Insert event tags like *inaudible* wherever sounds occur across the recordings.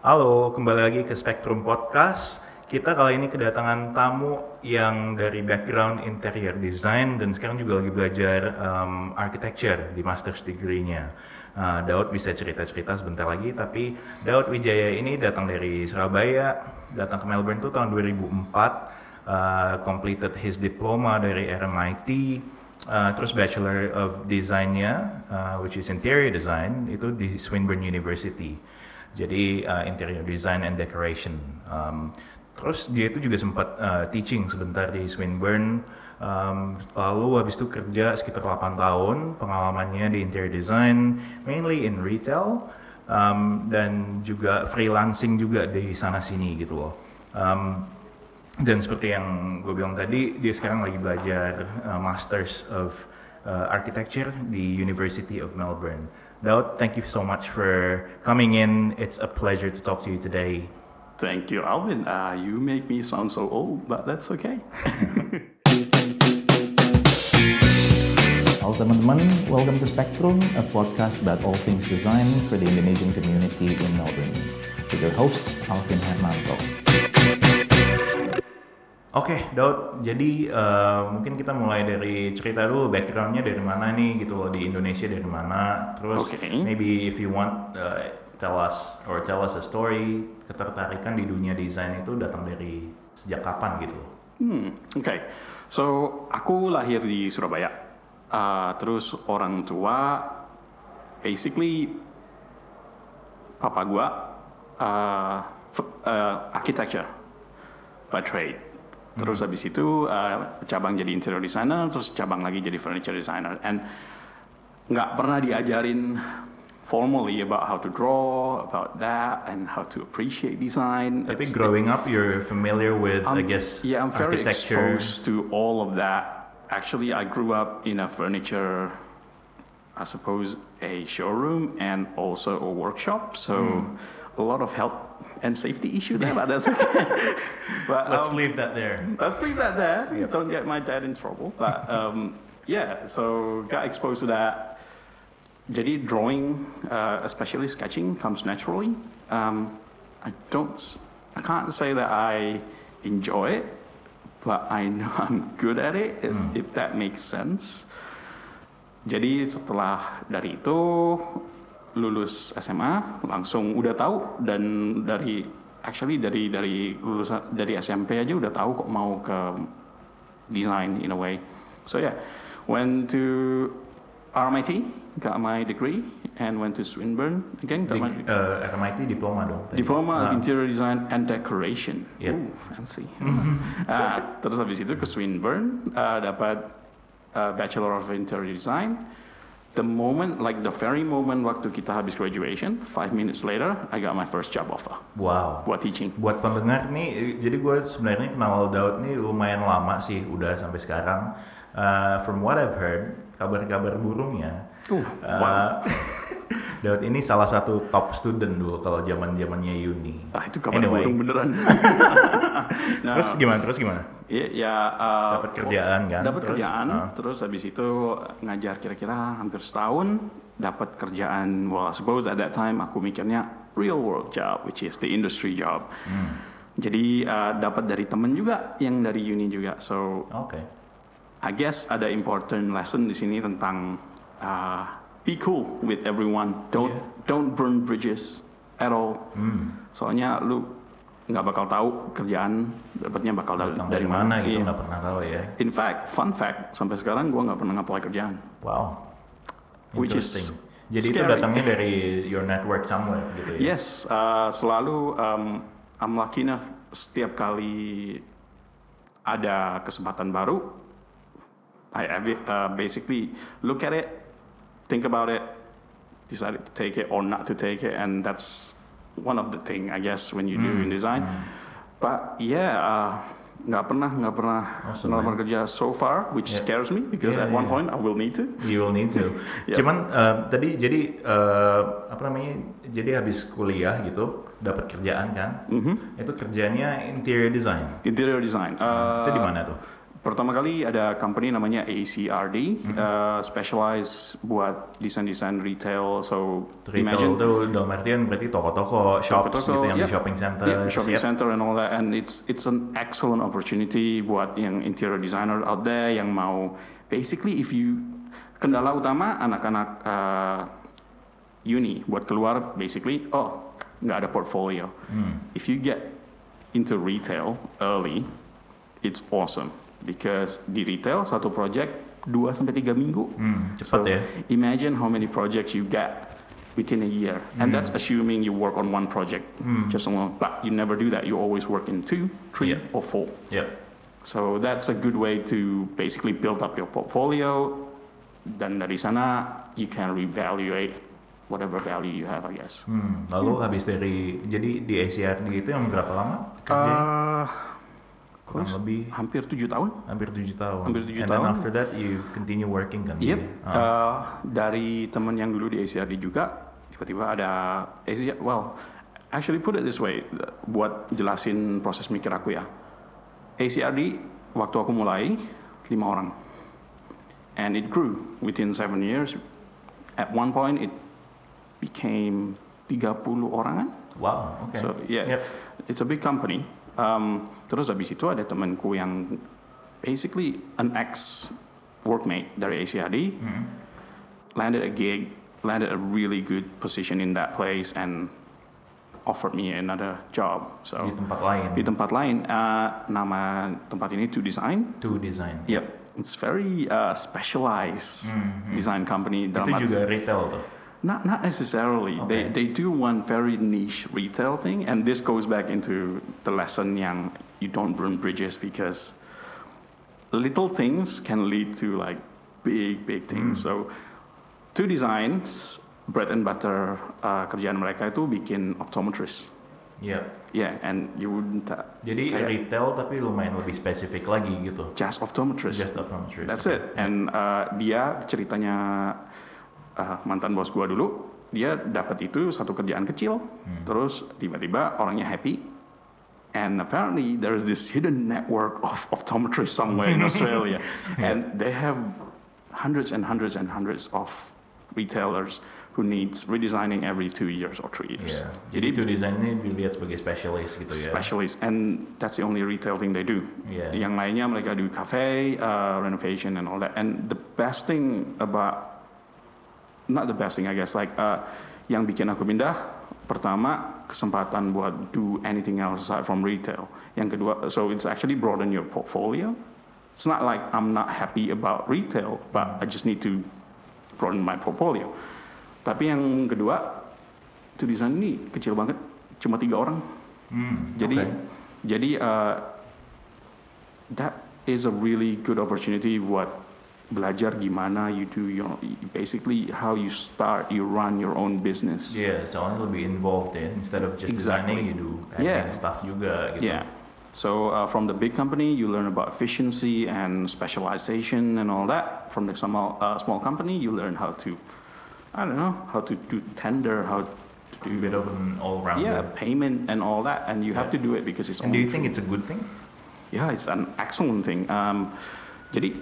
Halo, kembali lagi ke Spectrum Podcast. Kita kali ini kedatangan tamu yang dari background interior design dan sekarang juga lagi belajar um, architecture di master's degree-nya. Uh, Daud bisa cerita-cerita sebentar lagi, tapi Daud Wijaya ini datang dari Surabaya, datang ke Melbourne tuh tahun 2004, uh, completed his diploma dari RMIT, uh, terus Bachelor of Design-nya, uh, which is interior design, itu di Swinburne University. Jadi uh, interior design and decoration. Um, terus dia itu juga sempat uh, teaching sebentar di Swinburne. Um, lalu habis itu kerja sekitar 8 tahun pengalamannya di interior design, mainly in retail um, dan juga freelancing juga di sana sini gitu loh. Um, dan seperti yang gue bilang tadi, dia sekarang lagi belajar uh, Masters of uh, Architecture di University of Melbourne. Daud, thank you so much for coming in. It's a pleasure to talk to you today. Thank you, Alvin. Uh, you make me sound so old, but that's okay. *laughs* Halo teman-teman, welcome to Spectrum, a podcast about all things design for the Indonesian community in Melbourne. With your host, Alvin Hermanto. Oke, Daud. Jadi uh, mungkin kita mulai dari cerita dulu backgroundnya dari mana nih gitu loh di Indonesia dari mana. Terus Oke. maybe if you want uh, tell us or tell us a story ketertarikan di dunia desain itu datang dari sejak kapan gitu. Hmm, Oke, so aku lahir di Surabaya. Uh, terus orang tua, basically, papa gua uh, uh, architecture by trade. Terus habis itu uh, cabang jadi interior designer, terus cabang lagi jadi furniture designer. And nggak pernah diajarin formally about how to draw, about that, and how to appreciate design. Tapi It's- growing up you're familiar with I I'm- guess yeah, I'm very exposed to all of that. Actually, I grew up in a furniture, I suppose, a showroom and also a workshop. So Hmm. A lot of health and safety issue there, but that's okay. *laughs* but Let's um, leave that there. Let's leave that there. Don't get my dad in trouble. But um, yeah, so got exposed to that. Jadi drawing, uh, especially sketching, comes naturally. Um, I don't, I can't say that I enjoy it, but I know *laughs* I'm good at it. If, if that makes sense. Jadi setelah dari itu lulus SMA langsung udah tahu dan dari actually dari dari lulusan dari SMP aja udah tahu kok mau ke design in a way. So yeah, went to RMIT, got my degree, and went to Swinburne again, got my Di, uh, RMIT diploma dong. tadi. diploma Ah. interior design and decoration. Yep. Ooh, fancy. *laughs* Ah, terus habis itu ke Swinburne, ah, dapat ah, Bachelor of Interior Design. The moment, like the very moment waktu kita habis graduation, five minutes later, I got my first job offer Wow. buat teaching. Buat pendengar nih, jadi gue sebenarnya kenal Daud nih lumayan lama sih, udah sampai sekarang. Uh, from what I've heard, kabar-kabar burungnya, Uh, uh, wow. *laughs* Daud ini salah satu top student dulu kalau zaman zamannya uni. Ah, itu kabar Anyway. burung beneran. *laughs* Nah, Terus gimana? Terus gimana? Ya, ya uh, Dapat kerjaan kan? Dapat kerjaan, ah. terus habis itu ngajar kira-kira hampir setahun, dapat kerjaan. Well, I suppose at that time aku mikirnya real world job, which is the industry job. Hmm. Jadi uh, dapat dari temen juga, yang dari uni juga. So Oke. I guess ada important lesson di sini tentang uh, be cool with everyone. Don't Yeah. don't burn bridges at all. Hmm. Soalnya lu nggak bakal tahu kerjaan dapatnya bakal dari, dari mana gitu Iya. nggak pernah tahu ya. In fact, fun fact, sampai sekarang gua nggak pernah apply kerjaan. Wow. Which is Interesting. Jadi itu scary. datangnya dari your network somewhere gitu ya. Yes, uh, selalu um, I'm lucky enough setiap kali ada kesempatan baru, I uh, basically look at it, think about it, decided to take it or not to take it, and that's one of the thing I guess when you do Hmm, in design. But yeah, uh, nggak pernah nggak pernah Awesome, kerja so far, which Yeah. scares me because Yeah, at one yeah. point I will need to. You will need to. *laughs* Yeah. Cuman uh, tadi jadi uh, apa namanya? Jadi habis kuliah gitu dapat kerjaan kan? Mhm. Itu kerjanya interior design. Interior design. Uh, itu di mana tuh? Pertama kali ada company namanya ACRD, Mm-hmm. uh, specialize buat desain-desain retail. So Retail imagine itu dalam artian berarti toko-toko, shops toko-toko, gitu yang di yep. shopping center. Yep, shopping Yep. center and all that, and it's it's an excellent opportunity buat yang interior designer out there yang mau basically if you kendala utama anak-anak uh, uni buat keluar basically oh nggak ada portfolio. Hmm. If you get into retail early, it's awesome because di retail satu project 2 sampai tiga minggu. Hmm, cepat So ya. imagine how many projects you get within a year, and that's assuming you work on one project just alone. But you never do that. You always work in two, three, Yeah. or four. Yep. So that's a good way to basically build up your portfolio. Dan dari sana you can reevaluate whatever value you have, I guess. Hmm, lalu habis dari jadi di ACRD itu yang berapa lama kerja? Uh, Kurang lebih hampir tujuh tahun. hampir tujuh tahun. Hampir tujuh tahun. then after that you continue working kan? Yep. Ah. Uh, dari teman yang dulu di ACRD juga, tiba-tiba ada ACRD. Well, actually put it this way, buat jelasin proses mikir aku ya. ACRD waktu aku mulai lima orang, and it grew within seven years. At one point it became 30 orangan. Wow, oke. So yeah, Yep. it's a big company. Um, terus habis itu ada temanku yang basically an ex workmate dari ACRD, Hmm. landed a gig, landed a really good position in that place, and offered me another job. So Di tempat lain. di tempat lain, uh, nama tempat ini To Design. To design. Yep, it's very uh, specialized design company. dalam Hmm, Itu juga retail tuh. Not not necessarily. They Okay. they do one very niche retail thing, and this goes back into the lesson yang you don't burn bridges because little things can lead to like big big things. So, two designs bread and butter uh, kerjaan mereka itu bikin optometrist. Iya. Yeah, and you wouldn't uh, Jadi kayak retail tapi lumayan lebih spesifik lagi gitu. just optometrist. Just optometrist. That's it. And uh, dia ceritanya uh, mantan bos gua dulu, dia dapat itu satu kerjaan kecil, terus tiba-tiba orangnya happy. And apparently there is this hidden network of optometrists somewhere in Australia, *laughs* and they have hundreds and hundreds and hundreds of retailers who needs redesigning every two years or three years. Iya. Jadi to design ini dilihat sebagai specialist gitu ya. specialist, and that's the only retail thing they do. Yeah. Yang lainnya mereka do cafe, uh, renovation, and all that. And the best thing about, not the best thing I guess, like uh, yang bikin aku pindah, pertama kesempatan buat do anything else aside from retail. Yang kedua, so it's actually broaden your portfolio. It's not like I'm not happy about retail, but I just need to broaden my portfolio. Tapi yang kedua, design ini kecil banget, cuma tiga orang. Hmm, Jadi oke. jadi uh, that is a really good opportunity buat belajar gimana you do your basically how you start you run your own business. Iya, soalnya lebih involved ya. Instead of just Exactly. designing, you do Yeah. stuff juga gitu. Yeah. So uh, from the big company, you learn about efficiency and specialization and all that. From the small uh, small company, you learn how to, I don't know, how to do tender, how to do A bit of an all-rounder. yeah payment and all that, and you have to do it because it's. And do you think it's a good thing? Yeah, it's an excellent thing. Um, jadi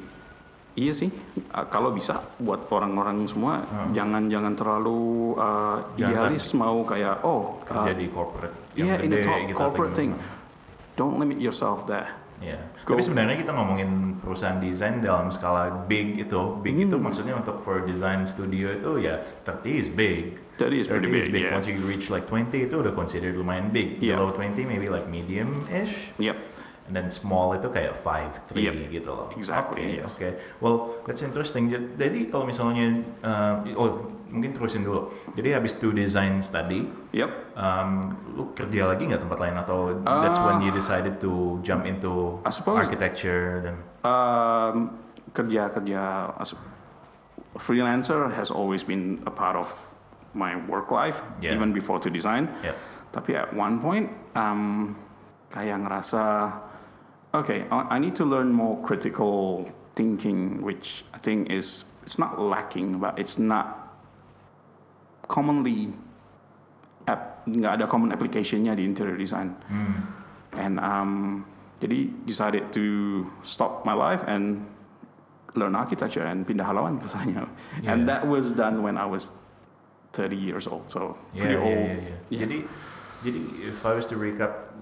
iya sih, uh, kalau bisa buat orang-orang semua Hmm. jangan jangan terlalu uh, Jangan idealis mau kayak oh uh, Kerja di corporate yang yeah in the top gitu. corporate thing. Don't limit yourself there. Iya. Go. Tapi sebenarnya kita ngomongin perusahaan desain dalam skala big itu, big itu Hmm. maksudnya untuk for design studio itu ya 30 is big. 30 is pretty 30 big, yeah. Once you reach like 20 itu udah considered lumayan big. Yeah. Below 20 maybe like medium-ish. Yep. And then small itu kayak 5, 3 Yep, gitu loh. exactly, Oke, yes. oke. Well, that's interesting. Jadi kalau misalnya, uh, oh mungkin terusin dulu. Jadi habis to design study, Yep. um, lu kerja lagi nggak tempat lain atau that's when you decided to jump into Uh, I suppose- architecture dan Um, kerja kerja as freelancer has always been a part of my work life, Yeah. even before to design. Yep. Tapi at one point, um, kayak ngerasa, okay, I, I need to learn more critical thinking, which I think is it's not lacking, but it's not commonly app nggak ada common applicationnya di interior design. And um, Jadi decided to stop my life and learn architecture and pindah haluan ke sana. And that was done when I was 30 years old, so Iya, pretty iya, old. iya, iya. Yeah. Jadi jadi if I was to recap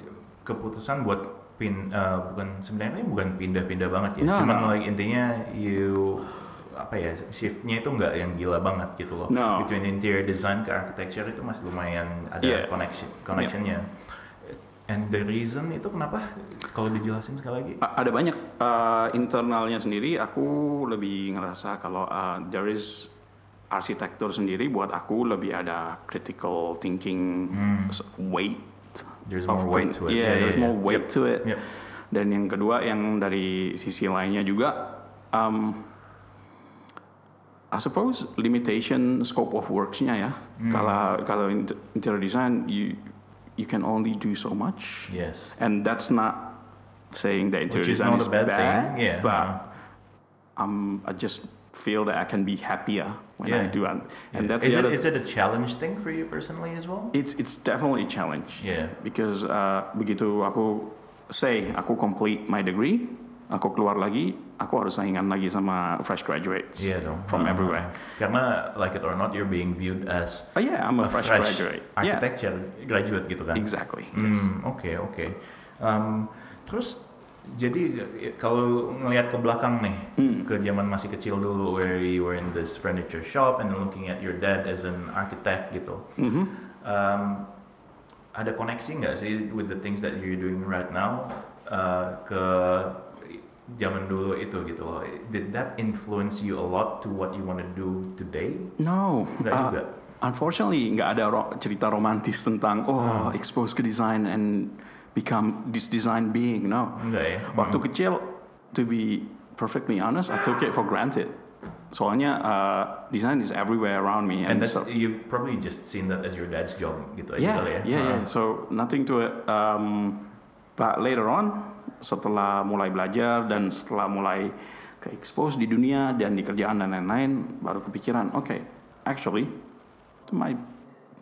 keputusan buat pin eh, bukan sebenarnya bukan pindah-pindah banget ya. No, Cuman no. like intinya you apa ya shiftnya itu nggak yang gila banget gitu loh. No. Between interior design ke architecture itu masih lumayan ada Yeah. connection connectionnya. And the reason itu kenapa? Kalau dijelasin sekali lagi. A- ada banyak uh, internalnya sendiri. Aku lebih ngerasa kalau uh, there is arsitektur sendiri buat aku lebih ada critical thinking s- weight. There's more weight to it. Yeah, Yeah, yeah, there's yeah. more weight Yep. to it. Yep. Dan yang kedua yang dari sisi lainnya juga, um, I suppose limitation scope of works-nya ya. Hmm. Kalau kalau in- interior design you you can only do so much. Yes. And that's not saying that interior Which is design is a bad bad, thing, yeah. but um, I just feel that I can be happier when I Yeah. do it. And Yeah. that's is the it other. is it a challenge thing for you personally as well? it's it's definitely a challenge. Yeah. Because uh, begitu aku say aku complete my degree, aku keluar lagi, aku harus saingan lagi sama fresh graduates Iya dong. from Uh-huh. everywhere. Karena like it or not, you're being viewed as Oh yeah, I'm a, a fresh, fresh graduate. Yeah, architecture graduate gitu kan? exactly. Yes. Hmm, oke oke. Um, terus jadi eh, kalau ngelihat ke belakang nih, Hmm. ke zaman masih kecil dulu, where you were in this furniture shop and looking at your dad as an architect gitu, Mhm. um, ada koneksi nggak sih with the things that you're doing right now uh, ke zaman dulu itu gitu loh? Did that influence you a lot to what you want to do today? No, Nggak uh, juga. unfortunately nggak ada ro- cerita romantis tentang oh expose ke design and become this design being. No, Enggak ya? waktu kecil, to be perfectly honest, I took it for granted. Soalnya uh, design is everywhere around me, And that's so- you probably just seen that as your dad's job gitu aja yeah, kali ya. yeah, yeah. Uh, So nothing to it. Um, but later on, setelah mulai belajar dan setelah mulai ke expose di dunia dan di kerjaan dan lain-lain, baru kepikiran, okay, actually, it might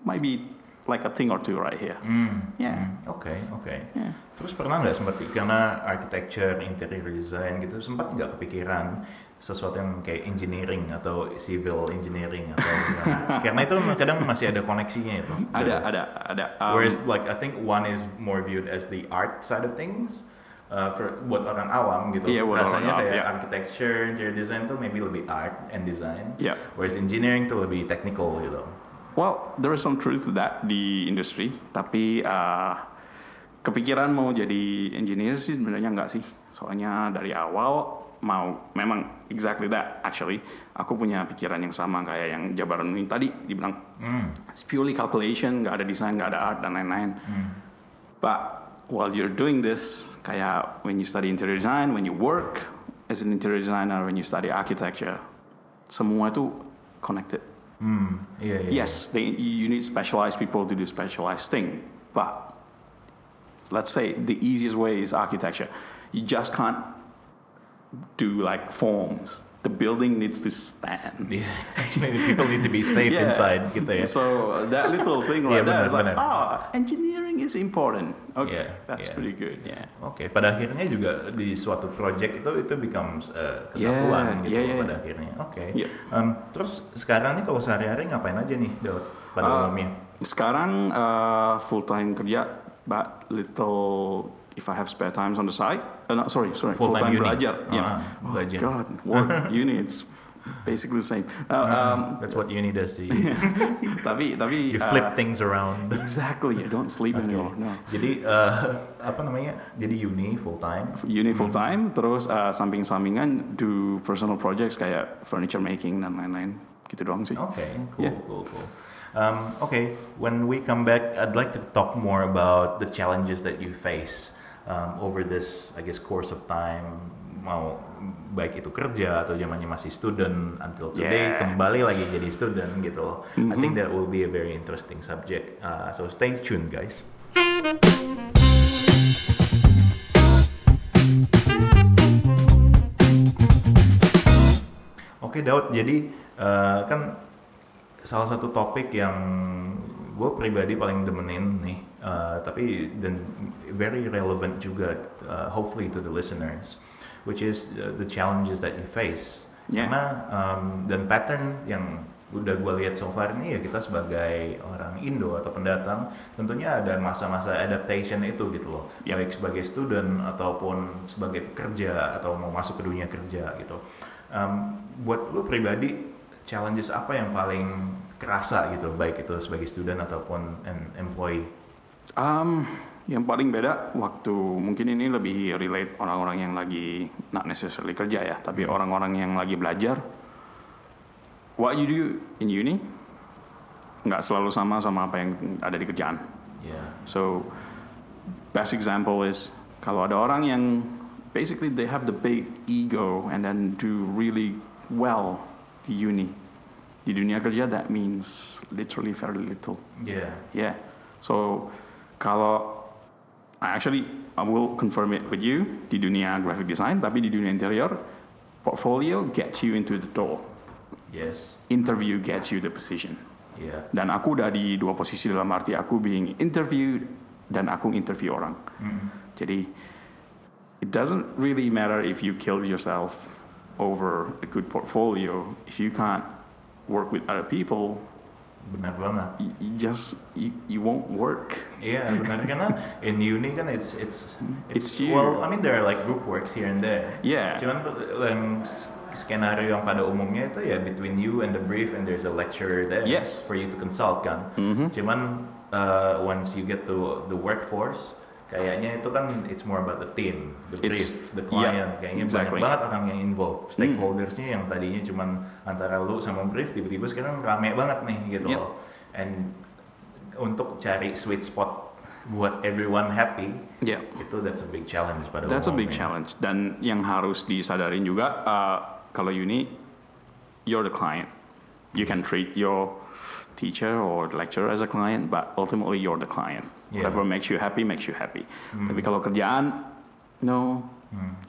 might be like a thing or two right here. Hmm. Yeah. Hmm, Oke, oke. Yeah. Terus pernah nggak sempat karena architecture, interior design gitu sempat nggak kepikiran sesuatu yang kayak engineering atau civil engineering atau gimana? *laughs* karena itu kadang masih ada koneksinya itu. Ada, ada, ada. Um, Whereas like I think one is more viewed as the art side of things. Uh, for, buat orang awam gitu, orang rasanya kayak iya. architecture, interior design tuh maybe lebih art and design. Yeah. Whereas engineering tuh lebih technical gitu. Well, there is some truth to that di industri, tapi uh, kepikiran mau jadi engineer sih sebenarnya nggak sih. Soalnya dari awal mau memang exactly that actually. Aku punya pikiran yang sama kayak yang Jabaran ini tadi dibilang it's purely calculation, nggak ada desain, nggak ada art dan lain-lain. Hmm. But while you're doing this, kayak when you study interior design, when you work as an interior designer, when you study architecture, semua itu connected. Hmm. Iya, iya. Yes, they, you need specialized people to do specialized thing. But let's say the easiest way is architecture. You just can't do like forms. The building needs to stand. Yeah, actually the people need to be safe Yeah. inside gitu ya. So that little thing right there benar, is like, ah, engineering is important. Okay, Yeah, that's yeah. pretty good. Yeah. Oke, pada akhirnya juga di suatu project itu itu becomes uh, kesatuan Yeah, gitu yeah, yeah. pada akhirnya. Oke. Yeah. Um, terus sekarang nih kalau sehari-hari ngapain aja nih Daud pada Uh, umumnya? Sekarang uh, full time kerja, but little if I have spare times on the side. Uh, no, sorry, sorry, full time belajar. Ah, yeah. Oh belajar. God, *laughs* work uni it's basically the same. Uh, um, That's what uni does to you. *laughs* *laughs* tapi tapi you uh, flip things around. exactly. I don't sleep Oke. anymore. No. Jadi uh, apa namanya? Jadi uni full time. Uni full time, terus uh, samping-sampingan do personal projects kayak furniture making dan lain-lain. Gitu doang sih. Okay, cool, Yeah. cool, cool. Um, okay, when we come back, I'd like to talk more about the challenges that you face um, over this, I guess, course of time. Mau baik itu kerja atau zamannya masih student until today Yeah. kembali lagi jadi student gitu loh. I think that will be a very interesting subject. Uh, so stay tuned, guys. Oke Daud, jadi eh, kan salah satu topik yang gue pribadi paling demenin nih, uh, tapi dan very relevant juga, uh, hopefully to the listeners, which is uh, the challenges that you face. Yeah. Karena um, dan pattern yang udah gue lihat so far ini ya kita sebagai orang Indo atau pendatang tentunya ada masa-masa adaptation itu gitu loh Yep. baik sebagai student ataupun sebagai pekerja atau mau masuk ke dunia kerja gitu Um, buat lu pribadi challenges apa yang paling kerasa gitu baik itu sebagai student ataupun an employee Um, yang paling beda waktu mungkin ini lebih relate orang-orang yang lagi not necessarily kerja ya, tapi orang-orang yang lagi belajar. What you do in uni nggak selalu sama sama apa yang ada di kerjaan. ya So best example is kalau ada orang yang basically they have the big ego and then do really well di uni. Di dunia kerja that means literally very little. ya Yeah. So kalau I actually I will confirm it with you di dunia graphic design, tapi di dunia interior portfolio gets you into the door. yes Interview gets you the position. ya Dan aku udah di dua posisi dalam arti aku being interviewed dan aku interview orang. Hmm. Jadi it doesn't really matter if you killed yourself over a good portfolio if you can't work with other people. benar banget You, you just you, you won't work. Iya benar karena in uni kan it's it's It's you. well I mean there are like group works here and there. Yeah. Cuman s- skenario yang pada umumnya itu ya between you and the brief and there's a lecturer there Yes. for you to consult kan. Mhm. Cuman uh, once you get to the workforce kayaknya itu kan it's more about the team, the It's- brief, the yeah, client. kayaknya exactly. banyak banget orang yang involved. Stakeholdersnya yang tadinya cuman antara lu sama brief tiba-tiba sekarang rame banget nih gitu Yep. loh. And untuk cari sweet spot buat everyone happy Yeah. itu that's a big challenge pada That's a big umumnya. challenge. Dan yang harus disadarin juga, uh, kalau uni, you're the client. You can treat your teacher or lecturer as a client, but ultimately you're the client. Yeah. Whatever makes you happy, makes you happy. Tapi kalau kerjaan, no,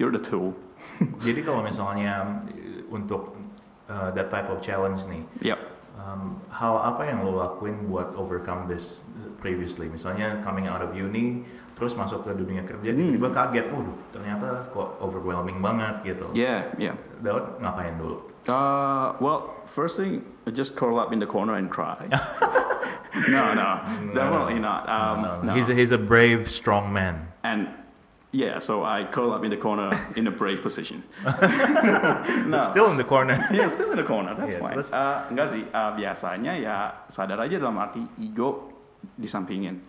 you're the tool. *laughs* Jadi kalau misalnya eh, untuk uh, that type of challenge nih, Yep. um, hal apa yang lo lakuin buat overcome this previously? Misalnya coming out of uni, terus masuk ke dunia kerja, Hmm. tiba-tiba kaget, waduh ternyata kok overwhelming banget gitu. Yeah, yeah. Daud ngapain dulu? Uh, well, first thing, I just curl up in the corner and cry. *laughs* no, no, definitely not. Um, No, no. He's, a, he's a brave, strong man. And yeah, so I curl up in the corner *laughs* in a brave position. *laughs* But still in the corner. yeah, still in the corner. That's Iya, fine. terus? Uh, enggak sih. uh, biasanya ya sadar aja dalam arti ego disampingin.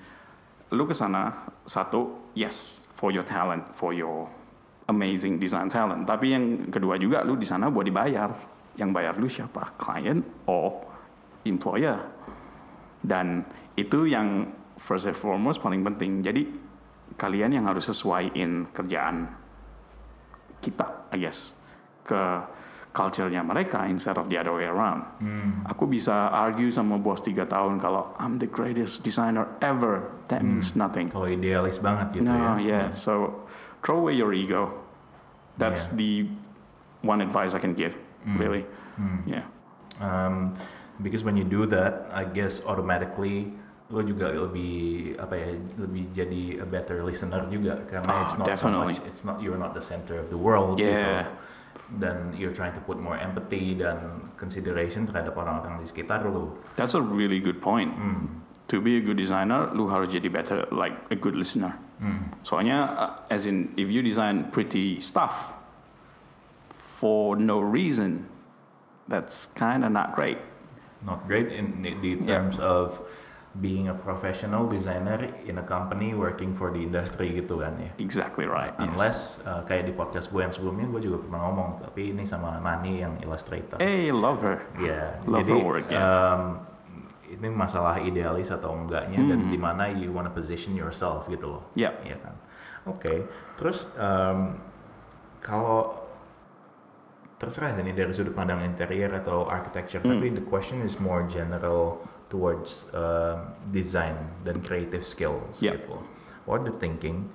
Lu kesana satu, yes, for your talent, for your amazing design talent. Tapi yang kedua juga, lu di sana buat dibayar. Yang bayar lu siapa? Client or employer? Dan itu yang first and foremost paling penting. Jadi kalian yang harus sesuaiin kerjaan kita, I guess, ke culture-nya mereka instead of the other way around. Aku bisa argue sama bos tiga tahun kalau I'm the greatest designer ever. That means nothing. Kalau idealis banget gitu No, ya. yeah. So throw away your ego. That's Yeah. the one advice I can give. Really. Yeah. Um, because when you do that, I guess automatically lo juga lebih apa ya lebih jadi a better listener juga karena Oh, it's not definitely. so much it's not you're not the center of the world Yeah. gitu. Dan you're trying to put more empathy dan consideration terhadap orang-orang di sekitar lo. That's a really good point. Hmm. To be a good designer, lu harus jadi better like a good listener. Hmm. Soalnya, uh, as in, if you design pretty stuff for no reason, that's kind of not great. Not great in the, the Yeah. terms of being a professional designer in a company working for the industry gitu kan ya. Exactly right. yes. Unless uh, kayak di podcast gue yang sebelumnya gue juga pernah ngomong tapi ini sama Nani yang illustrator. Hey, love her. Ya, Love jadi her work, ya. um, ini masalah idealis atau enggaknya dan Hmm. di mana you wanna position yourself gitu loh. Yep. Iya kan. Oke. Terus um, kalau terserah ini dari sudut pandang interior atau architecture, Hmm. tapi the question is more general towards um, design dan creative skills Yep. gitu. What the thinking?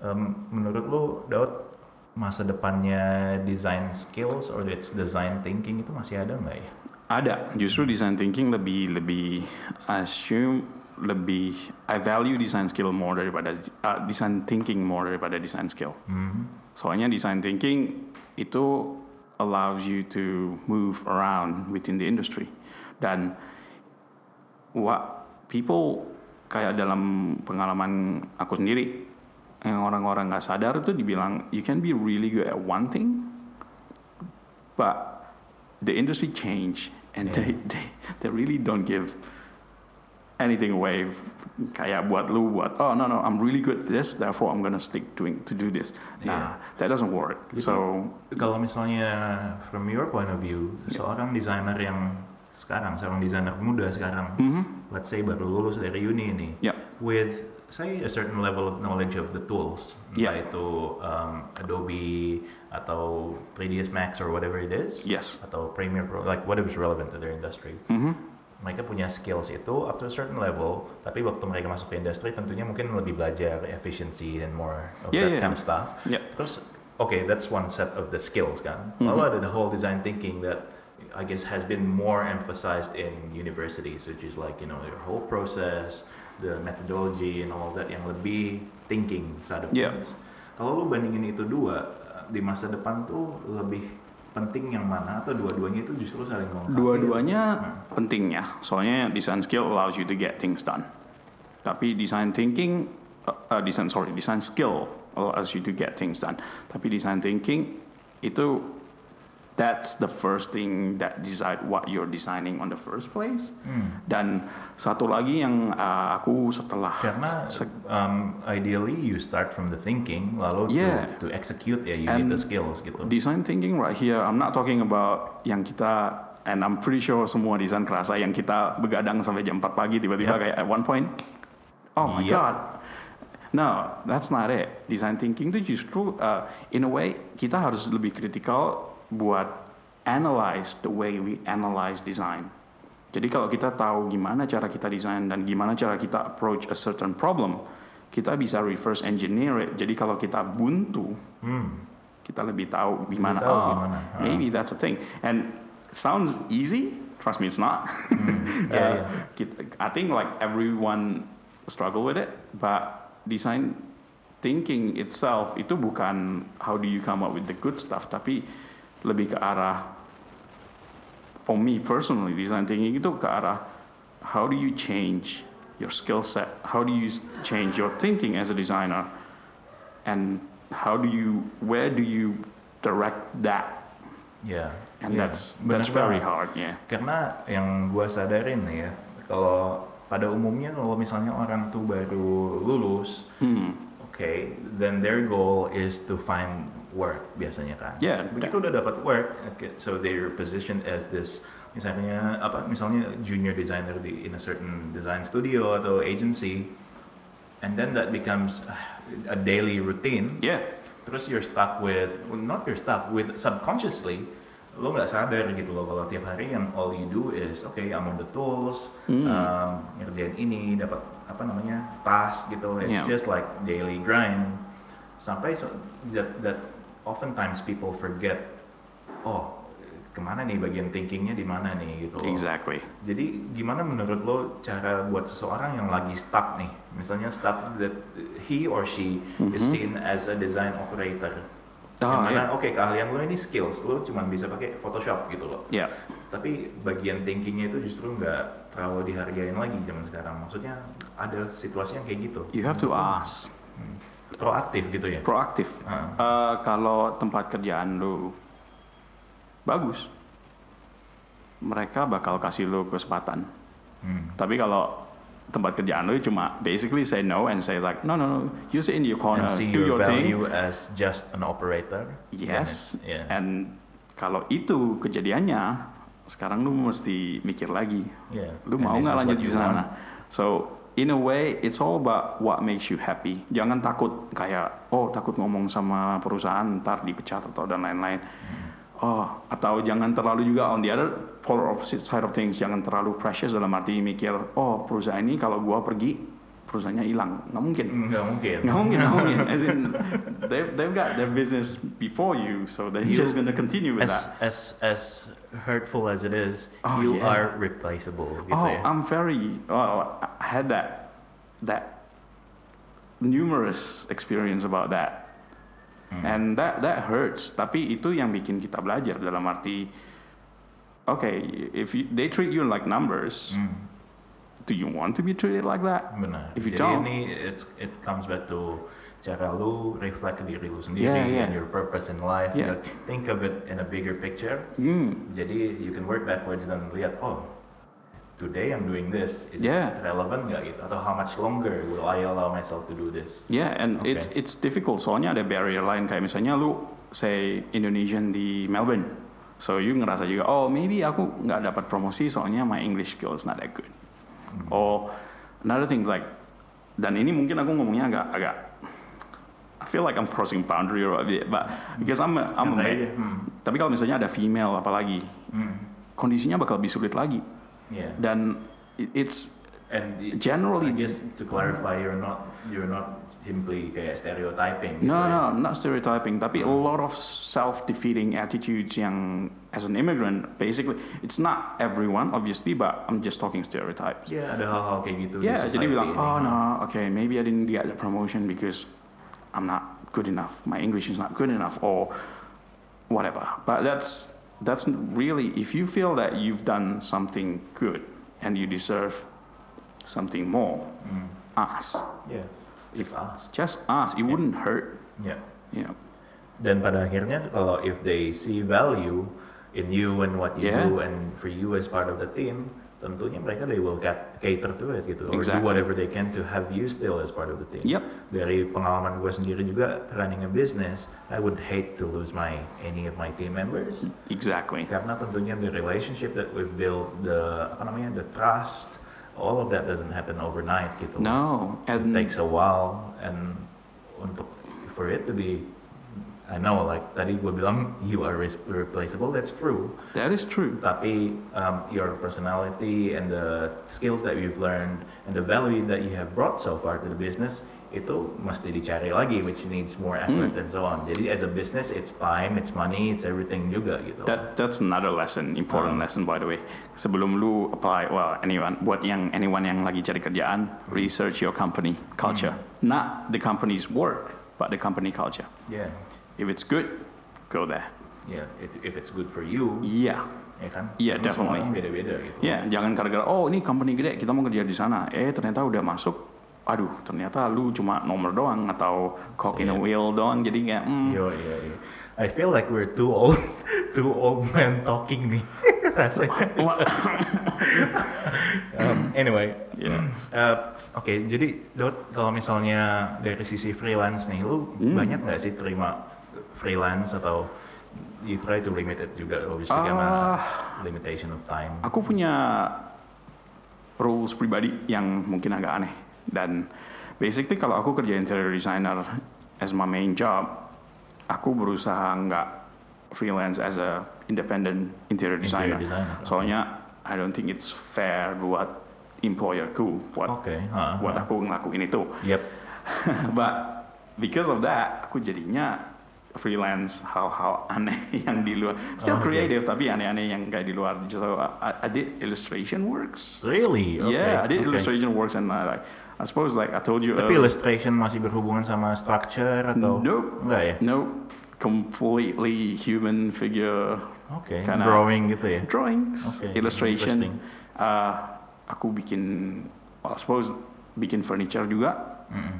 Um, menurut lu, Daud, masa depannya design skills or its design thinking itu masih ada nggak ya? Ada. Justru design thinking lebih lebih assume lebih I value design skill more daripada uh, design thinking more daripada design skill. Soalnya design thinking itu allows you to move around within the industry dan what people kayak dalam pengalaman aku sendiri yang orang-orang nggak sadar itu dibilang you can be really good at one thing but the industry change and they, they they really don't give anything away. Kayak buat lu buat oh no no I'm really good at this therefore I'm gonna stick doing to do this. Nah that doesn't work. So Kalau misalnya from your point of view, seorang desainer yang sekarang, seorang desainer muda sekarang, let's say baru lulus dari uni ini, Yeah. with say a certain level of knowledge of the tools, Yeah. entah itu um, Adobe atau 3ds Max or whatever it is, Yes. atau Premiere Pro, like whatever is relevant to their industry. Mhm. Mereka punya skills itu up to a certain level, tapi waktu mereka masuk ke industri tentunya mungkin lebih belajar efficiency and more of Yeah, that yeah. kind of stuff. Yeah. Terus, okay, that's one set of the skills kan. Mm-hmm. Lalu ada the whole design thinking that I guess has been more emphasized in universities, which is like you know your whole process, the methodology and all that yang lebih thinking side of Yeah. things. Kalau lu bandingin itu dua di masa depan tuh lebih penting yang mana atau dua-duanya itu justru saling melengkapi? Dua-duanya Nah. penting ya, soalnya design skill allows you to get things done. Tapi design thinking, uh, uh, design sorry, design skill allows you to get things done. Tapi design thinking itu that's the first thing that decide what you're designing on the first place. Hmm. Dan satu lagi yang uh, aku setelah Karena se- um, ideally you start from the thinking, lalu Yeah. to, to execute ya you And need the skills gitu. Design thinking right here, I'm not talking about yang kita, and I'm pretty sure semua desain kerasa yang kita begadang sampai jam 4 pagi tiba-tiba Yep. kayak at one point, oh my Yep. god. No, that's not it. Design thinking itu justru, uh, in a way, kita harus lebih kritikal buat analyze the way we analyze design. Jadi kalau kita tahu gimana cara kita desain dan gimana cara kita approach a certain problem, kita bisa reverse engineer it. Jadi kalau kita buntu, Hmm. kita lebih tahu gimana. tahu oh, gimana. Ah. maybe that's a thing. And sounds easy. Trust me, it's not. Hmm. *laughs* Yeah, Uh, yeah. kita- I think like everyone struggle with it, but design thinking itself itu bukan how do you come up with the good stuff, tapi lebih ke arah. For me personally, design thinking itu ke arah how do you change your skill set? How do you change your thinking as a designer? and how do you where do you direct that Ya. and ya. that's Bener that's very hard yeah Karena yang gua sadarin ya, kalau pada umumnya kalau misalnya orang tuh baru lulus, hmm. okay, then their goal is to find work biasanya kan. Yeah, Begitu udah dapat work, okay, so they're positioned as this misalnya apa misalnya junior designer di in a certain design studio atau agency, and then that becomes a daily routine. yeah Terus you're stuck with, well, not you're stuck with subconsciously, lo nggak sadar gitu loh kalau tiap hari yang all you do is, okay, I'm on the tools, Hmm. um, ngerjain ini, dapat apa namanya task gitu. It's Yeah. just like daily grind. Sampai so, that, that oftentimes people forget, oh ke mana nih bagian thinkingnya di mana nih gitu. loh. exactly Jadi gimana menurut lo cara buat seseorang yang lagi stuck nih, misalnya stuck that he or she is seen as a design operator. Mhm. Ah, yang mana, iya. oke keahlian lo ini skills, lo cuma bisa pakai Photoshop gitu loh. yeah Tapi bagian thinkingnya itu justru nggak terlalu dihargain lagi zaman sekarang. Maksudnya ada situasi yang kayak gitu. you have to ask Hmm. Proaktif gitu ya. proaktif Ah. Uh, kalau tempat kerjaan lu bagus mereka bakal kasih lu kesempatan Hmm. tapi kalau tempat kerjaan lu cuma basically say no and say like no no no you sit in your corner And see do your your thing value as just an operator. Yes. Yeah. And kalau itu kejadiannya, sekarang lu mesti mikir lagi. Yeah. Lu And mau nggak lanjut di sana? So in a way, it's all about what makes you happy. Jangan takut kayak oh takut ngomong sama perusahaan ntar dipecat atau dan lain-lain. Hmm. Oh atau jangan terlalu juga on the other polar opposite side of things. Jangan terlalu precious dalam arti mikir oh perusahaan ini kalau gua pergi perusahaannya hilang. Nggak mungkin. Nggak mungkin. Nggak mungkin, nggak *laughs* mungkin. As in, they've, they've got their business before you, so they're You- just gonna continue with as, that. as as hurtful as it is, Oh, you yeah. are replaceable gitu oh, ya. I'm very. Oh, I had that that numerous experience about that, Hmm. and that that hurts. Tapi itu yang bikin kita belajar dalam arti, okay, if you, they treat you like numbers, Hmm, do you want to be treated like that? benar. If you Jadi don't- ini it's, it comes back to cara lu reflect ke diri lu sendiri Yeah, yeah. and your purpose in life. Yeah. You think of it in a bigger picture. Hmm. Jadi you can work backwards dan lihat oh today I'm doing this is Yeah. it relevant nggak gitu atau how much longer will I allow myself to do this? Yeah, and it's Okay. it's difficult. Soalnya ada barrier lain kayak misalnya lu say Indonesian di Melbourne, so you ngerasa juga oh maybe aku nggak dapat promosi soalnya my English skill is not that good. Or another thing like dan ini mungkin aku ngomongnya agak agak I feel like I'm crossing boundary or a bit, but because I'm a, I'm a man. Hmm. Tapi kalau misalnya ada female apalagi, Hmm. kondisinya bakal lebih sulit lagi. Yeah. Dan it- it's And Generally- I guess to clarify, you're not you're not simply kayak stereotyping. No, ya. no, not stereotyping, tapi a lot of self-defeating attitudes yang as an immigrant, basically, it's not everyone, obviously, but I'm just talking stereotypes. Yeah, ada hal-hal kayak gitu. Yeah, jadi bilang, oh no, okay, maybe I didn't get the promotion because I'm not good enough, my English is not good enough, or whatever. But that's that's really if you feel that you've done something good and you deserve something more, Hmm. ask. Yeah, just ask. Just ask. It wouldn't hurt, Yeah. know. Dan pada akhirnya kalau if they see value in you and what you Yeah. do and for you as part of the team, tentunya mereka they will cat- cater to it gitu or do Exactly. whatever they can to have you still as part of the team. Yep. Dari pengalaman gue sendiri juga running a business, I would hate to lose my any of my team members Exactly. karena tentunya the relationship that we've built, the apa namanya, the trust, all of that doesn't happen overnight gitu. No, It takes a while and for it to be I know like tadi gue bilang you are replaceable that's true that is true. tapi um, your personality and the skills that you've learned and the value that you have brought so far to the business itu mesti dicari lagi which needs more effort Hmm. and so on jadi as a business it's time it's money it's everything juga gitu That that's another lesson, important Ah. lesson by the way. Sebelum lu apply, well, anyone, buat yang anyone yang lagi cari kerjaan, research your company culture, not the company's work, but the company culture. yeah If it's good, go there. yeah it, if it's good for you Yeah, ya kan Yeah, Karena semua definitely. orang beda-beda gitu ya jangan gara-gara oh ini company gede, kita mau kerja di sana. Eh ternyata udah masuk, aduh ternyata lu cuma nomor doang atau cock in a Siap. wheel doang, jadi kayak hmm, Yo, iya, iya. I feel like we're too old, *laughs* too old men talking nih *laughs* rasanya. Um, anyway, Yeah. uh, oke. jadi Dot, kalau misalnya dari sisi freelance nih, lu Hmm. banyak nggak sih terima freelance atau you try to limit it juga, obviously karena Ah. limitation of time. Aku punya rules pribadi yang mungkin agak aneh dan basically kalau aku kerja interior designer as my main job, aku berusaha nggak freelance as a independent interior Interior designer. designer, oke. Soalnya I don't think it's fair buat employerku buat Oke, ha, buat ha. aku ngelakuin itu. Yep. *laughs* But because of that, aku jadinya freelance hal-hal *laughs* aneh yang di luar. Still Oh, okay. creative tapi aneh-aneh yang kayak di luar. So I, I did illustration works. Really? Okay, yeah, I did okay. illustration works and I like I suppose like I told you. Tapi earlier- illustration masih berhubungan sama structure atau? Nope. Enggak ya? Nope. Completely human figure Karena- drawing gitu ya? drawings, Okay, illustration. Uh, aku bikin, well, I suppose bikin furniture juga Mm-mm.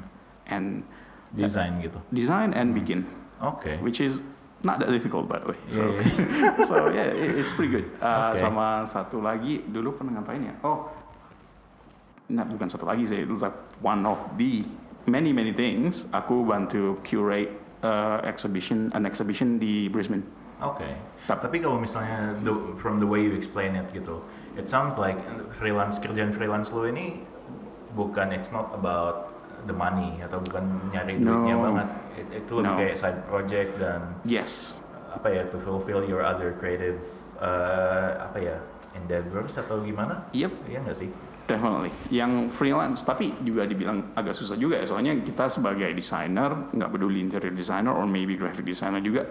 and Design gitu. design and bikin. Oke. which is not that difficult by the way. So, Yeah, *laughs* so yeah, it- it's pretty good. Uh, Okay. Sama satu lagi dulu pernah ngapain ya? Oh, nah bukan satu lagi sih. It's like one of the many many things. Aku bantu curate uh, exhibition an exhibition di Brisbane. Oke. Tapi kalau misalnya the- from the way you explain it gitu, it sounds like freelance kerjaan freelance lo ini bukan it's not about the money atau bukan nyari No. duitnya banget. It- itu lebih No. kayak side project dan Yes. apa ya to fulfill your other creative uh, apa ya endeavors atau gimana? Yep. Iya nggak sih? definitely. Yang freelance, tapi juga dibilang agak susah juga ya. Soalnya kita sebagai desainer, nggak peduli interior designer or maybe graphic designer juga,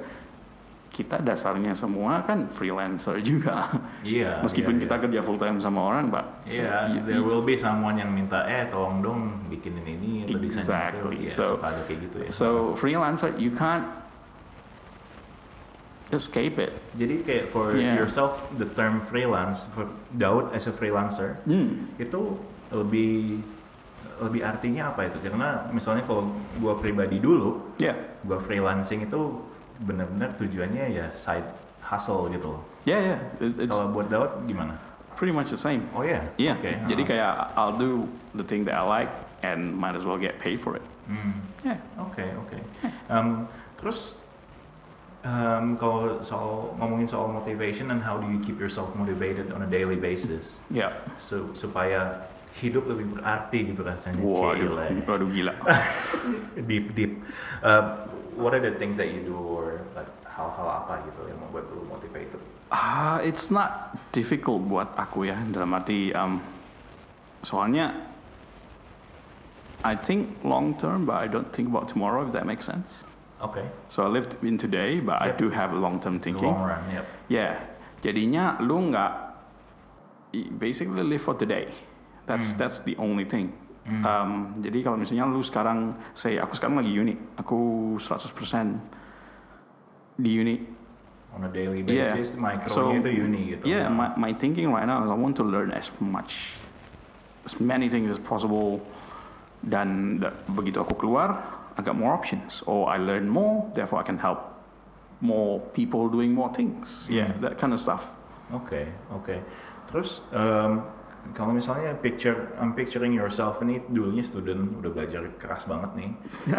kita dasarnya semua kan freelancer juga. Iya. Meskipun iya, kita iya. kerja full time sama orang, Pak. Iya, there will be someone yang minta, eh tolong dong bikinin ini atau desain Exactly. itu. Iya, So- ada kayak gitu ya. So freelancer, you can't escape it. Jadi kayak for Yeah. yourself, the term freelance, for Daud as a freelancer, Hmm. itu lebih lebih artinya apa itu? Karena misalnya kalau gua pribadi dulu, Yeah. gua freelancing itu benar-benar tujuannya ya side hustle gitu loh. Yeah, yeah. It- Kalau buat Daud gimana? pretty much the same. Oh ya? Iya. Oke, Jadi ah. kayak I'll do the thing that I like and might as well get paid for it. Hmm. Yeah. Oke oke. Em, terus em, kalau soal ngomongin soal motivation and how do you keep yourself motivated on a daily basis, Yeah. so, supaya hidup lebih berarti gitu rasanya. Waduh, Cile. waduh gila. *laughs* deep deep. Uh, what are the things that you do or like hal-hal apa gitu yang membuat lu motivated? Ah, it's not difficult buat aku ya dalam arti um, soalnya I think long term but I don't think about tomorrow if that makes sense. Oke. So I lived in today but I Yep. do have long term thinking. long run, yep. Yeah, jadinya lu nggak i- basically live for today. That's that's the only thing. Um, jadi kalau misalnya lu sekarang, say aku sekarang lagi uni, aku 100% di uni. On a daily Yeah. basis, micro itu uni gitu. Yeah, my, my thinking right now is I want to learn as much, as many things as possible. Dan da- begitu aku keluar, I got more options. Or I learn more, therefore I can help more people doing more things. Yeah, that kind of stuff. Oke, oke. Terus em, kalau misalnya picture, I'm picturing yourself ini dulunya student udah belajar keras banget nih,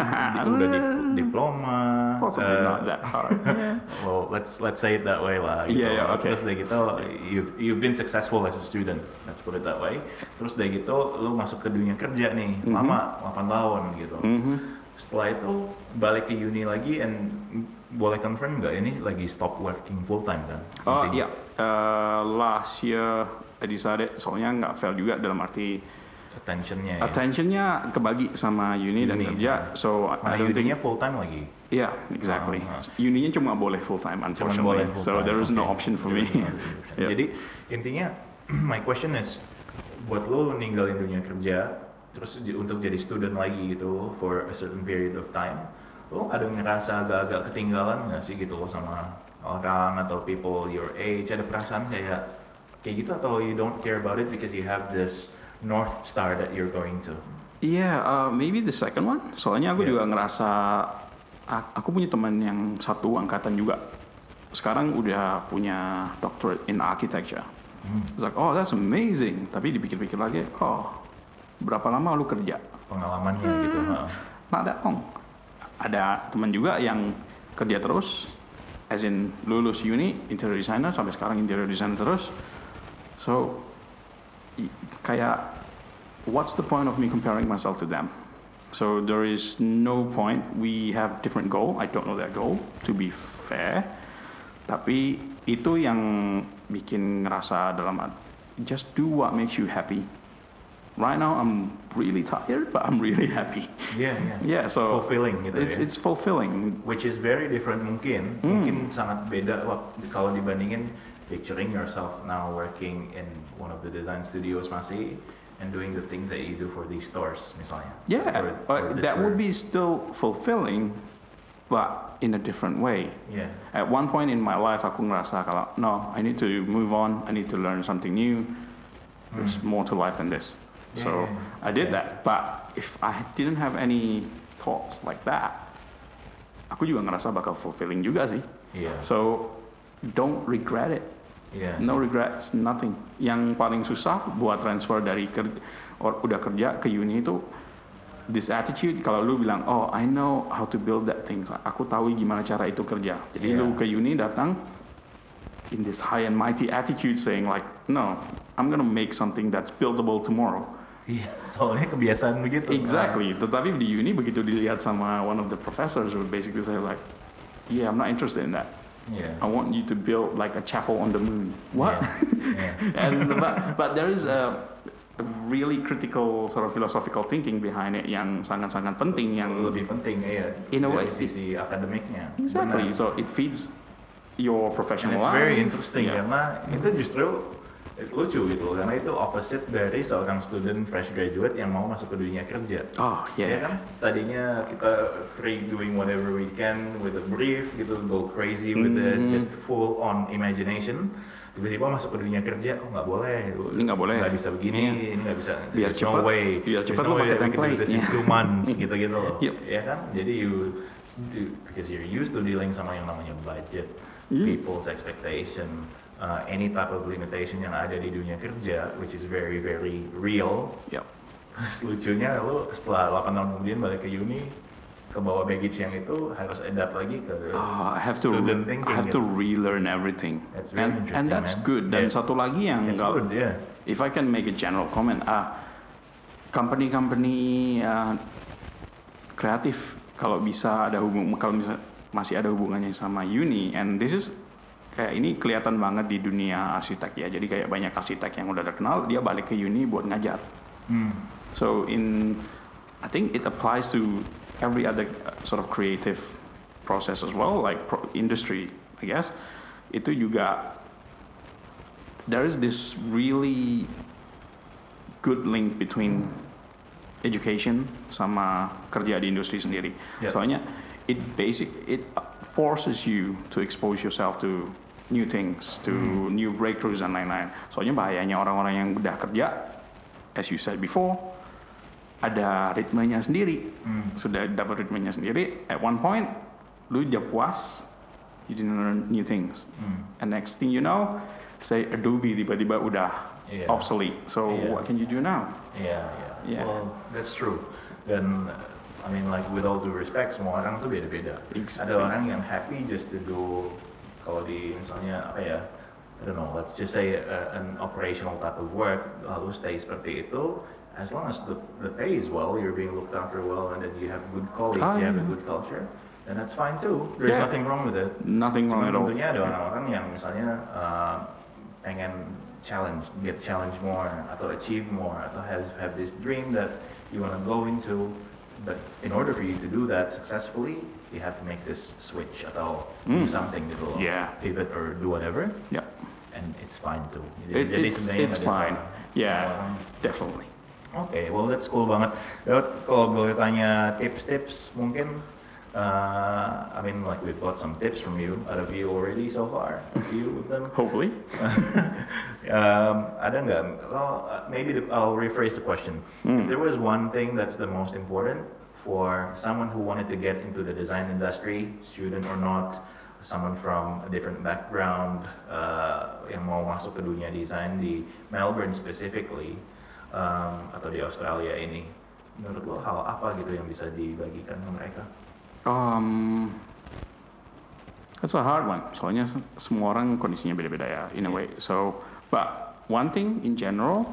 *laughs* udah di- diploma. Possibly eh, not that hard. Yeah. *laughs* Well, let's let's say it that way lah. Gitu. Iya, iya, oke. Terus dari gitu, you've you've been successful as a student. Let's put it that way. Terus dari gitu, lu masuk ke dunia kerja nih, lama, 8 tahun gitu. Mhm. Setelah itu balik ke uni lagi, and boleh confirm nggak ini lagi stop working full time kan? Oh iya, Uh, last year I decided soalnya nggak fail juga dalam arti Attentionnya ya. attentionnya kebagi sama uni, dan Uni. kerja. So I- Nah, I don't think full time lagi. Yeah, exactly. Ah, ah. Uninya cuma boleh full time, unfortunately. boleh full so time, there is no oke. option for There me. no option. *laughs* Yeah. Jadi intinya *clears throat* my question is buat lo ninggalin dunia kerja terus untuk jadi student lagi gitu for a certain period of time lo ada ngerasa agak-agak ketinggalan nggak sih gitu lo sama orang atau people your age ada perasaan kayak kayak gitu atau you don't care about it because you have this north star that you're going to Yeah, uh, maybe the second one. Soalnya aku Yeah. juga ngerasa aku punya teman yang satu angkatan juga. Sekarang udah punya doctorate in architecture. It's like, oh that's amazing. Tapi dipikir-pikir lagi, oh berapa lama lu kerja? pengalamannya gitu ha. Not that long. Ada teman juga yang kerja terus, as in lulus uni interior designer sampai sekarang interior designer terus. So kayak what's the point of me comparing myself to them? So there is no point. We have different goal. I don't know that goal to be fair. Tapi itu yang bikin ngerasa dalam just do what makes you happy. Right now I'm really tired, but I'm really happy. Iya, iya. *laughs* Yeah, so Fulfilling gitu it's ya. it's fulfilling. which is very different mungkin Hmm. mungkin sangat beda waktu kalau dibandingin picturing yourself now working in one of the design studios masih and doing the things that you do for these stores misalnya Yeah, For- for this that would be still fulfilling, but in a different way. yeah At one point in my life, aku ngerasa kalau no, I need to move on. I need to learn something new. There's more to life than this. So. Yeah, yeah, yeah. I did that. But if I didn't have any thoughts like that, aku juga ngerasa bakal fulfilling juga sih. iya So don't regret it. iya No regrets, nothing. Yang paling susah buat transfer dari ker or udah kerja ke uni itu this attitude kalau lu bilang oh I know how to build that things aku tahu gimana cara itu kerja jadi Yeah. lu ke uni datang in this high and mighty attitude saying like no I'm gonna make something that's buildable tomorrow iya soalnya kebiasaan begitu exactly tetapi di uni begitu dilihat sama one of the professors would basically say like yeah I'm not interested in that iya I want you to build like a chapel on the moon what Iya, iya. *laughs* and but but there is a really critical sort of philosophical thinking behind it yang sangat-sangat penting yang lebih penting ya In a way, sisi akademiknya. exactly. Benar. So it feeds your And professional it's life. very interesting Yeah. karena itu justru lucu gitu karena itu opposite dari seorang student fresh graduate yang mau masuk ke dunia kerja. Oh Ya yeah. kan tadinya kita free doing whatever we can with a brief gitu go crazy with it Mhm. just full on imagination tiba-tiba masuk ke dunia kerja oh nggak boleh Ini nggak boleh. nggak bisa begini Iya. ini nggak bisa Biar cepat- no way biar cepat no way pakai template. this in Iya. two *laughs* months gitu gitu loh Yep. ya kan jadi you because you're used to dealing sama yang namanya budget Hmm. people's expectation uh, any type of limitation yang ada di dunia kerja which is very very real Yep. Terus *laughs* lucunya lu setelah 8 tahun kemudian balik ke uni ke bawah baggage yang itu harus adapt lagi ke Ah, I have to student thinking. I have to gitu. relearn everything. That's very and, interesting, and that's man. good. Dan Yeah. satu lagi yang nggak- good, yeah. if I can make a general comment, ah, company-company ah, kreatif kalau bisa ada hubung kalau bisa masih ada hubungannya sama uni and this is kayak ini kelihatan banget di dunia arsitek ya. Jadi kayak banyak arsitek yang udah terkenal dia balik ke uni buat ngajar. Hmm. So in, I think it applies to every other uh, sort of creative process as well, like pro- industry, I guess. Itu juga there is this really good link between education sama kerja di industri sendiri. Yeah. Soalnya it basic it forces you to expose yourself to new things, to new breakthroughs dan lain-lain. Soalnya bahayanya orang-orang yang udah kerja, as you said before, ada ritmenya sendiri. Hmm. Sudah dapat ritmenya sendiri. At one point, lu udah puas, you didn't learn new things. Hmm. And next thing you know, say Adobe tiba-tiba udah Yeah. obsolete. So Yeah. what can you do now? Yeah, yeah. Yeah. Well, that's true. Dan I mean like with all due respect semua orang tuh beda-beda. Exactly. Ada orang yang happy just to do kalau di misalnya apa ya I don't know, let's just say uh, an operational type of work lalu stay seperti itu as long as the, the pay is well, you're being looked after well and then you have good colleagues, Ah, you have a good culture, then that's fine too. There's Yeah. nothing wrong with it. Nothing wrong at all. tentunya ada orang-orang yang misalnya uh, pengen challenge, get challenged more, atau achieve more, atau have have this dream that you want to go into. But in order for you to do that successfully, you have to make this switch atau do Mm. something gitu loh. Yeah. Pivot or do whatever, Yeah, and it's fine too. it, it's it's fine. Yeah, orang- definitely. Okay, well that's cool banget. Daud, kalau boleh tanya tips-tips mungkin, uh, I mean like we've got some tips from you, out of you already so far, a *laughs* few of them. Hopefully. *laughs* um, ada nggak? Well, uh, maybe the, I'll rephrase the question. If there was one thing that's the most important for someone who wanted to get into the design industry, student or not, someone from a different background uh, yang mau masuk ke dunia desain di Melbourne specifically um, atau di Australia ini, menurut lo hal apa gitu yang bisa dibagikan ke mereka? Um, that's a hard one. Soalnya se- semua orang kondisinya beda-beda ya, in a way. So, but one thing in general,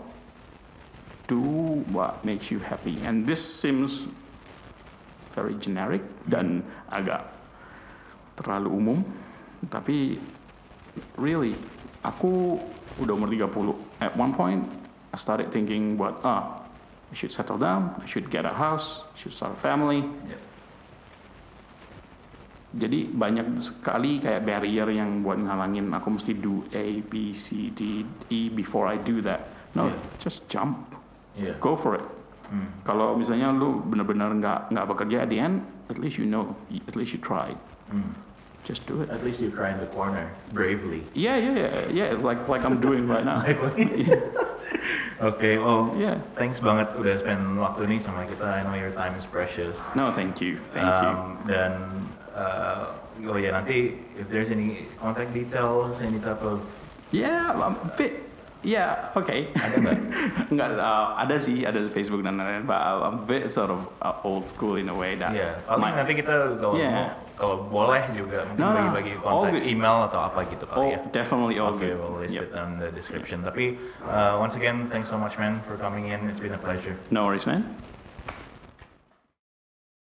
do what makes you happy. And this seems very generic dan agak terlalu umum. Tapi really, aku udah umur 30. At one point, I started thinking what, ah, I should settle down, I should get a house, I should start a family. Jadi banyak sekali kayak barrier yang buat ngalangin aku mesti do A, B, C, D, E before I do that. No, Yeah. just jump, Iya. go for it. Hmm. Kalau misalnya lu benar-benar nggak nggak bekerja at the end, at least you know, at least you tried. Hmm. Just do it. At least you cry in the corner bravely. Yeah, yeah, yeah, yeah. Like like I'm doing right now. *laughs* Oke, *laughs* well, Yeah. thanks banget udah spend waktu nih sama kita. I know your time is precious. No, thank you, thank you. Um, Dan, uh, oh ya nanti if there's any contact details, any type of Yeah, I'm a bit. Yeah, okay. Ada nggak? *laughs* Nggak, uh, ada sih, ada Facebook dan lain-lain. But I'm a bit sort of uh, old school in a way that. Paling my- nanti kita kalau Yeah. mau, kalau boleh juga No, bagi-bagi kontak good. email atau apa gitu kali Oh, ya. definitely all Okay, good. we'll list Yep. it on the description. Tapi uh, once again, thanks so much, man, for coming in. It's been a pleasure. No worries, man.